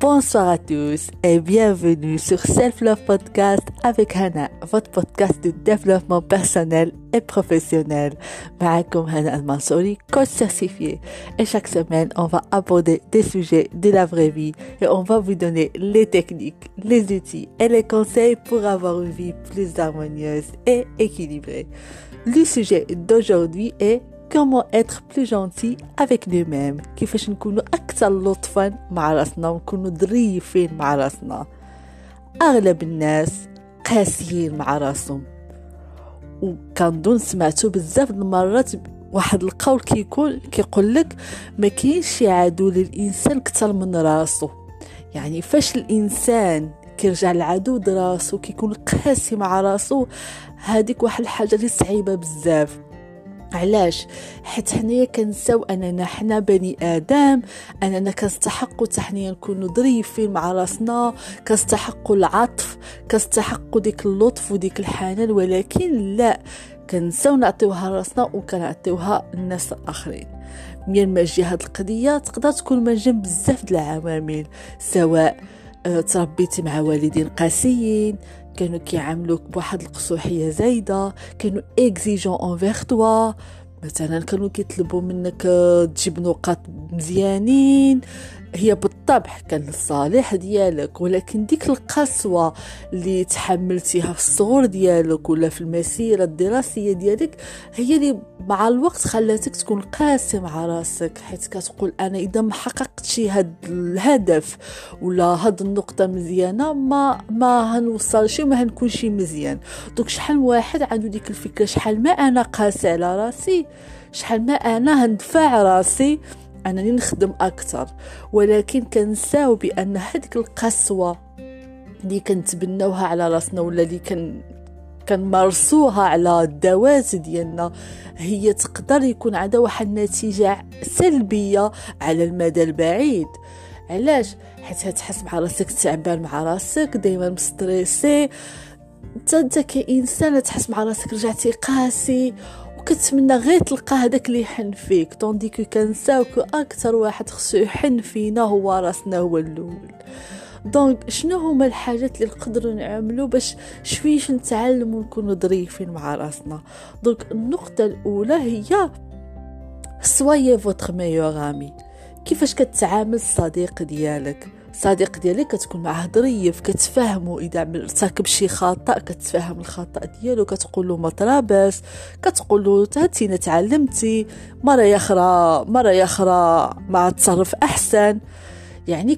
Bonsoir à tous et bienvenue sur Self Love Podcast avec Hana, votre podcast de développement personnel et professionnel. معكم Hana Al-Mansouri, coach certifié. Et chaque semaine, on va aborder des sujets de la vraie vie et on va vous donner les techniques, les outils et les conseils pour avoir une vie plus harmonieuse et équilibrée. Le sujet d'aujourd'hui est comment être plus gentil avec nous-mêmes كيفاش نكونوا أكثر لطفا مع راسنا ونكونوا ظريفين مع راسنا. أغلب الناس قاسيين مع راسهم. وكنظن سمعتو بزاف المرات واحد القول كيكون كيقول لك ما كاينش عدو للإنسان أكثر من راسو. يعني فاش الإنسان كيرجع العدو دراسو كيكون قاسي مع راسو هذيك واحد الحاجة اللي صعيبة بزاف. علاش؟ حيت حنايا كنساو أننا حنا بني آدم أننا كنستحقوا حتى نكونوا ظريفين مع راسنا كنستحقوا العطف كنستحقوا ديك اللطف وديك الحنان ولكن لا كنساو نعطيوها راسنا وكنعطيوها الناس الآخرين. من ما تجي هاد القضية تقدر تكون من جنب بزاف د العوامل سواء آه، تربيتي مع والدين قاسيين كانوا كيعاملوك بواحد القصوحية زايدة كانوا إكزيجون انفيغ توا. مثلا كانوا كيطلبوا منك تجيب نقاط مزيانين هي بالطبع كان للصالح ديالك ولكن ديك القسوة اللي تحملتيها في الصغر ديالك ولا في المسيرة الدراسية ديالك هي اللي مع الوقت خلاتك تكون قاسي مع راسك حيت كتقول أنا إذا ما حققتش هاد الهدف ولا هاد النقطة مزيانة ما ما هنوصلش وما هنكونش مزيان. دوك شحال واحد عنده ديك الفكرة شحال ما أنا قاسي على راسي شحال ما أنا هندفع راسي أنني نخدم أكثر ولكن كنساو بأن هذيك القسوة اللي كنتبناوها على راسنا ولا اللي كان كنمارسوها على الذوات ديالنا هي تقدر يكون عندها واحد النتيجة سلبية على المدى البعيد. علاش؟ حيت هتحس مع راسك تعبان مع راسك دائما مستريسي. أنت كإنسان تحس مع راسك رجعتي قاسي وكتمنى غير تلقى هذاك اللي يحن فيك tandis que كنساو que أكثر واحد خصو يحن فينا هو راسنا هو الأول. donc شنو هما الحاجات اللي نقدروا نعملوا باش شويش نتعلموا نكونوا ظريفين مع راسنا؟ donc النقطة الأولى هي soyez votre meilleur ami كيفاش كتعامل الصديق ديالك؟ صديق ديالك كتكون معاه ظريف كتفهموا إذا ارتكب شي خطأ كتفهم الخطأ ديالو كتقول له ما طراباس كتقول له تعلمتي مرة أخرى مرة أخرى مع تصرف أحسن. يعني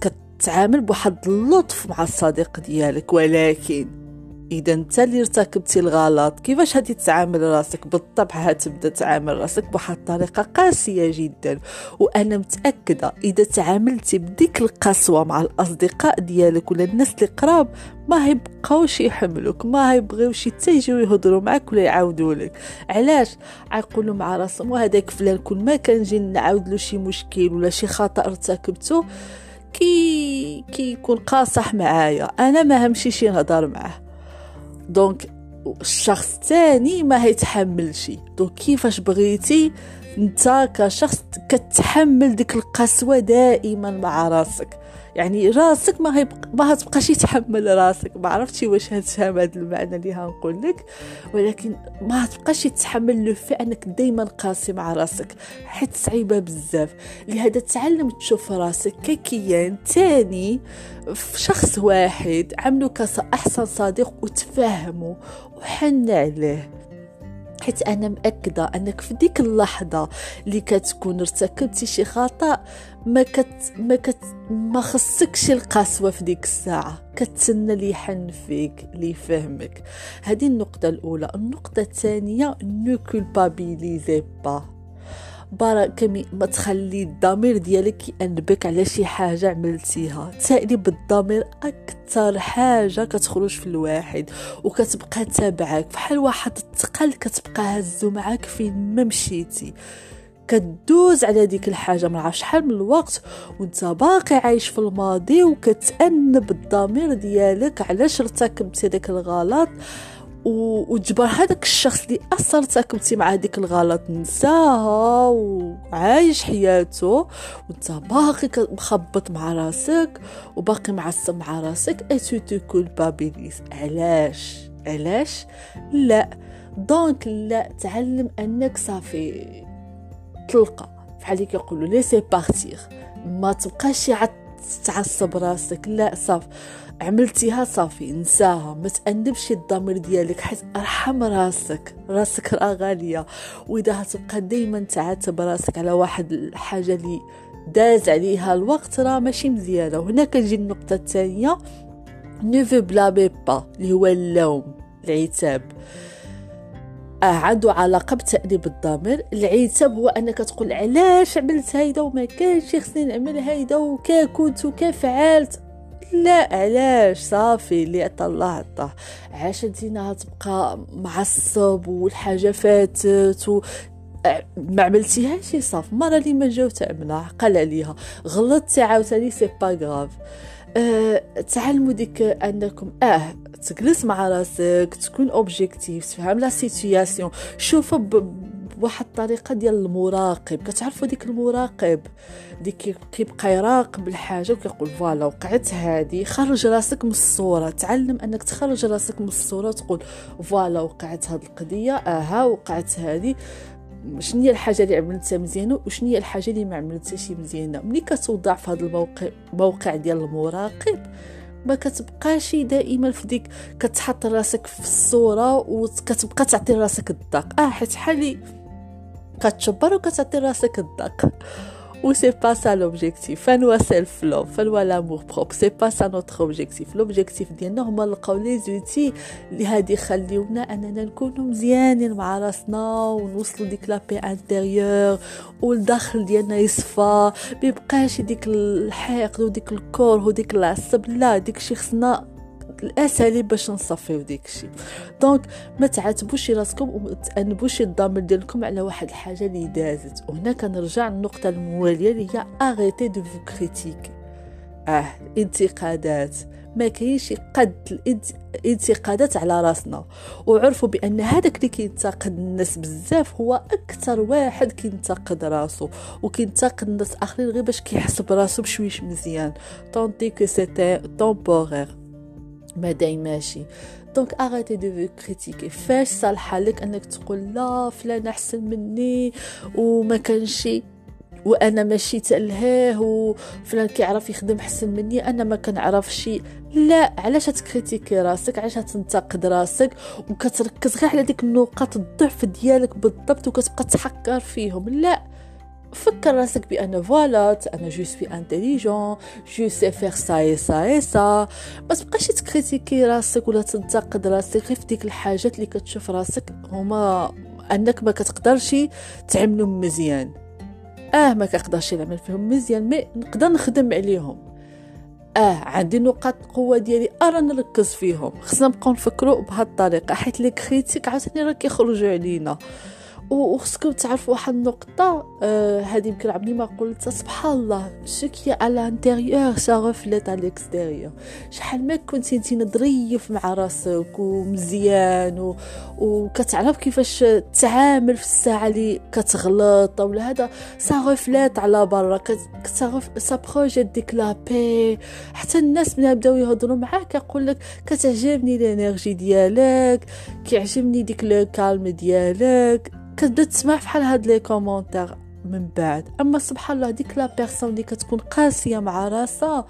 كتعامل بواحد اللطف مع الصديق ديالك ولكن اذا انت اللي ارتكبتي الغلط. كيفاش هادي تعامل راسك؟ بالطبع هتبدا تعامل راسك بواحد الطريقة قاسية جدا. وأنا متأكدة إذا تعاملتي بديك القسوة مع الأصدقاء ديالك ولا الناس اللي قراب ما هيبقاوش يحملوك ما هيبغيوش حتى يجيو يهضروا معاك ولا يعاودوا لك. علاش؟ عيقولوا مع راسهم وهذاك فلان كل ما كان جي نعاود له شي مشكل ولا شي خطأ ارتكبته كي كيكون قاصح معايا. أنا ما همشيش نهضر معاه. donc الشخص الثاني ما هيتحملش دونك كيفاش بغيتي انت كشخص كتحمل ديك القسوة دائما مع راسك. يعني راسك ما هيبق... ما يتحمل راسك. ما عرفتش واش هتفهم هذا المعنى اللي هنقول لك. ولكن ما هتبقاش يتحمل لو في أنك دائما قاسي مع راسك. حيت صعيبة بزاف. لهذا تعلم تشوف راسك ككيان تاني في شخص واحد. عملو كأحسن صديق وتفهمه وحن عليه. حيت أنا مأكدة أنك في ديك اللحظة اللي كتكون ارتكبتي شي خطأ ما كت ما كت ما خصكش القسوه في ديك الساعة. كتسنى اللي يحن فيك اللي يفهمك. هذه النقطة الأولى. النقطة الثانية ne culpabilisez pas برا كمي ما تخلي الضمير ديالك يأنبك على شي حاجة عملتيها. تأنيب الضمير أكثر حاجة كتخرج في الواحد وكتبقى تابعك فحال واحد الثقل كتبقى هزو معاك فين ما مشيتي. كدوز على ديك الحاجة ما عرفش شحال من الوقت وانت باقي عايش في الماضي وكتأنب الضمير ديالك علاش ارتكبتي داك الغلط. وتجبر هذاك الشخص اللي أصلا ارتكبتي مع هذيك الغلط نساها وعايش حياته وأنت باقي مخبط مع راسك وباقي معصب مع راسك. et tu te culpabilises علاش؟ علاش؟ لا. donc لا. تعلم أنك صافي. تلقى. فحال كيقولوا laissez partir ما تبقاش تعصب راسك. لا صافي. عملتيها صافي نساها ما تأنبش الضمير ديالك حيت أرحم راسك. راسك راه غالية. وإذا هتبقى دائما تعاتب راسك على واحد الحاجة اللي داز عليها الوقت راه ماشي مزيانة. وهنا كتجي النقطه الثانية. نيفو بلا با اللي هو اللوم العتاب. آه عنده علاقه بتأنيب الضمير. العتاب هو أنك تقول علاش عملت هيدا وما كانش خصني نعمل هيدا وكا كنت وكا فعلت. لا علاش صافي اللي عطا الله عطاه. عاش انتينا تبقى معصب والحاجة فاتت و ما عملتيهاش صافي المره اللي ما جاو تعملها قال عليها. غلطتي عاوتاني c'est pas grave أه تعلموا ديك أنكم آه تجلس مع راسك تكون objectif تفهم la situation شوفوا بواحد الطريقة ديال المراقب. كتعرفوا ديك المراقب؟ ديك كيبقى يراقب الحاجة وكيقول voilà وقعت هذه خرج راسك من الصورة. تعلم أنك تخرج راسك من الصورة وتقول voilà وقعت هذه القضية أها وقعت هذه شنو هي الحاجة اللي عملتها مزيانة وشنو هي الحاجة اللي ما عملتهاش مزيانة؟ ملي كتوضع في هذا الموقع موقع ديال المراقب ما كتبقاش دائما في ديك كتحط راسك في الصورة وكتبقى تعطي راسك الضغط آه حيت حالي كتشبر وكتعطي راسك الضغط ou c'est pas ça l'objectif. فانوا self love فانوا l'amour propre c'est pas ça notre objectif l'objectif ديالنا هما نلقاو les outils اللي هادي يخليونا اننا نكونوا مزيانين مع راسنا ونوصلوا ديك la paix intérieure والداخل ديالنا يصفى ميبقاش ديك الحقد وديك الكره وديك العصب لا ديك شي خصنا الأساليب باش نصفيو داكشي donc ما تعاتبوش راسكم وما تأنبوش الضمير ديالكم على واحد الحاجة اللي دازت. وهنا كنرجع للنقطة الموالية اللي هي arrêtez de vous critiquer آه الانتقادات. ما كاينش قد الانتقادات على راسنا. وعرفوا بأن هذاك اللي كينتقد الناس بزاف هو أكثر واحد كينتقد راسو. وكينتقد الناس آخرين غير باش كيحس براسو بشويش مزيان. tandis que c'est temporaire ما دايماشي donc arrêtez de critiquer فاش صالحة لك أنك تقول لا فلان أحسن مني وما كانش وأنا ماشي تلهاه وفلان كيعرف يخدم أحسن مني أنا ما كنعرفش. لا علاش تكريتيكي راسك؟ علاش تنتقد راسك؟ وكتركز غير على ديك النقاط الضعف ديالك بالضبط وكتبقى تحكر فيهم. لا فكر راسك بأن voilà أنا je suis intelligente je sais faire ça et ça et ça ما تبقاش تكريتيكي راسك ولا تنتقد راسك غير في ديك الحاجات اللي كتشوف راسك. هما أنك ما كتقدرش تعملهم مزيان. آه ما كنقدرش نعمل فيهم مزيان mais نقدر نخدم عليهم. آه عندي نقاط القوه ديالي أرى نركز فيهم. خصنا نبقاو نفكروا بهذه الطريقة حيت les critiques عاوتاني راه كيخرجوا علينا. وخصكم تعرفوا واحد النقطة آه هذه يمكن عمري ما قلت سبحان الله ce qui est à l'intérieur ça reflète à l'extérieur شحال ما كنتي انت ظريف مع راسك ومزيان و... وكتعرف كيفاش تعامل في الساعة اللي كتغلط ولا هذا سا على برا كتعرف ça projette ديك la paix حتى الناس ملي يبداو يهضروا معاك يقول لك كتعجبني ال énergie ديالك كيعجبني ديك le calme ديالك. كتبدأ تسمع فحال هاد les commentaires من بعد. أما سبحان الله ديك la personne اللي كتكون قاسية مع راسها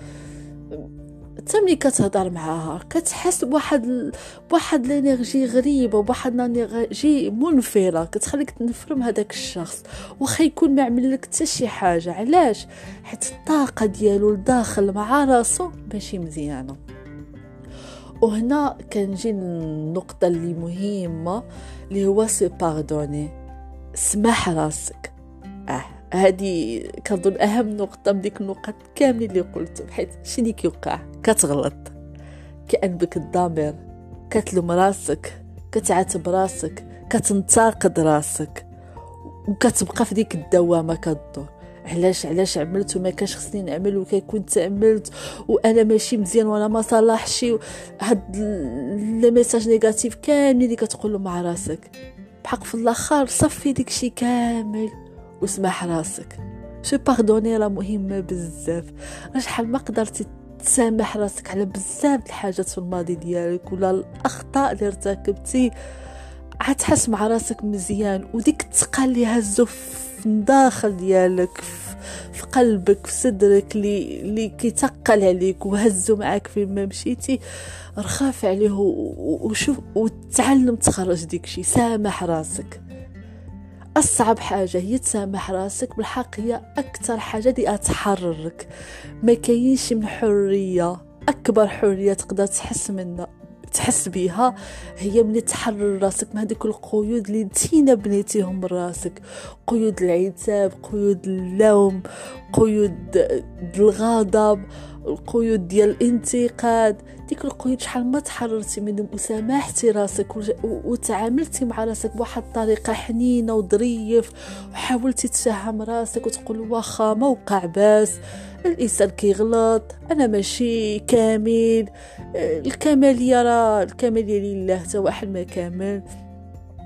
حتى ملي كتهضر معاها كتحس بواحد بواحد l'énergie غريبة وبواحد l'énergie منفرة كتخليك تنفر من هذاك الشخص واخا يكون ما عمل لك حتى شي حاجة. علاش؟ حيت الطاقة ديالو لداخل مع راسو ماشي مزيانة. وهنا كنجي النقطه اللي مهمة اللي هو se pardonner. سمح راسك. آه هذه كنظن أهم نقطة من ديك النقط كاملين اللي قلتهم حيت شنو كيوقع؟ كتغلط. كيأنبك الضمير كتلوم راسك. كتعاتب راسك. كتنتقد راسك. وكتبقى في ديك الدوامة كتدور. علاش علاش عملت وما كانش خصني نعمل وكي كنت عملت؟ وأنا ماشي مزيان وأنا ما صلحش هاد les messages négatifs كاملين اللي كتقولوا مع راسك. بحق في الآخر صفي داكشي كامل وسمح راسك. se pardonner راه مهمه بزاف. شحال ما قدرتي تسامح راسك على بزاف الحاجات في الماضي ديالك ولا الأخطاء اللي ارتكبتي؟ عتحس مع راسك مزيان وديك الثقه اللي هزو في الداخل ديالك. في قلبك في صدرك اللي اللي كيتقل عليك وهزو معاك فين ما مشيتي. رخاف عليه وشوف وتعلم تخرج ديك شي سامح راسك. أصعب حاجة هي تسامح راسك. بالحق هي أكثر حاجة دي تحررك ما كاينش من حرية. أكبر حرية تقدر تحس منها. تحس بيها. هي من تحرر راسك من هذيك القيود اللي نتينا بنيتيهم راسك قيود العتاب قيود اللوم قيود الغضب القيود ديال الانتقاد. ديك القيود شحال ما تحررتي منهم وسامحتي راسك وتعاملتي مع راسك بواحد الطريقة حنينة وظريف وحاولتي تفهم راسك وتقول واخا ما وقع باس. الإنسان كيغلط أنا ماشي كامل الكماليه راه الكماليه لله حتى واحد ما كامل.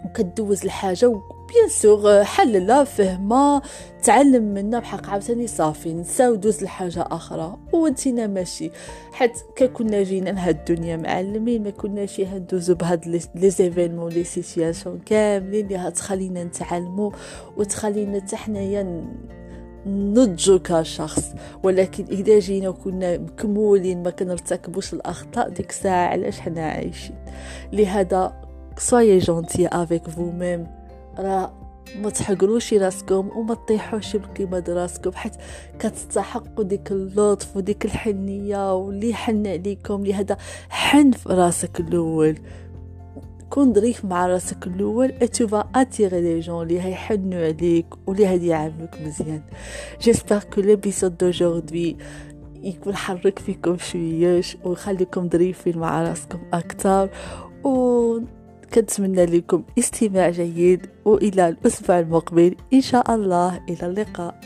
وكدوز الحاجة bien sûr حللها فهمها تعلم منها بحق عاوتاني صافي نسى ودوز لحاجة أخرى. وانتينا ماشي. حيت كنا جينا لهاد الدنيا معلمين ما كناش هندوزو بهاد les événements les situations كاملين اللي هتخلينا نتعلمو وتخلينا حتى حنايا نضجو كشخص ولكن إذا جينا وكنا مكمولين ما كنرتكبوش الأخطاء ديك الساعة علاش حنا عايشين؟ لهذا soyez gentil avec vous-même. راه ما تحقروش راسكم وما تطيحوش بكيما راسكم حيت كتستحقوا ديك اللطف وديك الحنية واللي حن عليكم لهذا حن في راسك الأول. كون ظريف مع راسك الأول et tu vas attirer les gens اللي هيحنوا عليك واللي غادي يعاملوك مزيان. j'espère que l'épisode d'aujourd'hui يكون حرك فيكم شويش ويخليكم ظريفين مع راسكم أكثر و كنتمنى لكم استماع جيد وإلى الأسبوع المقبل. إن شاء الله إلى اللقاء.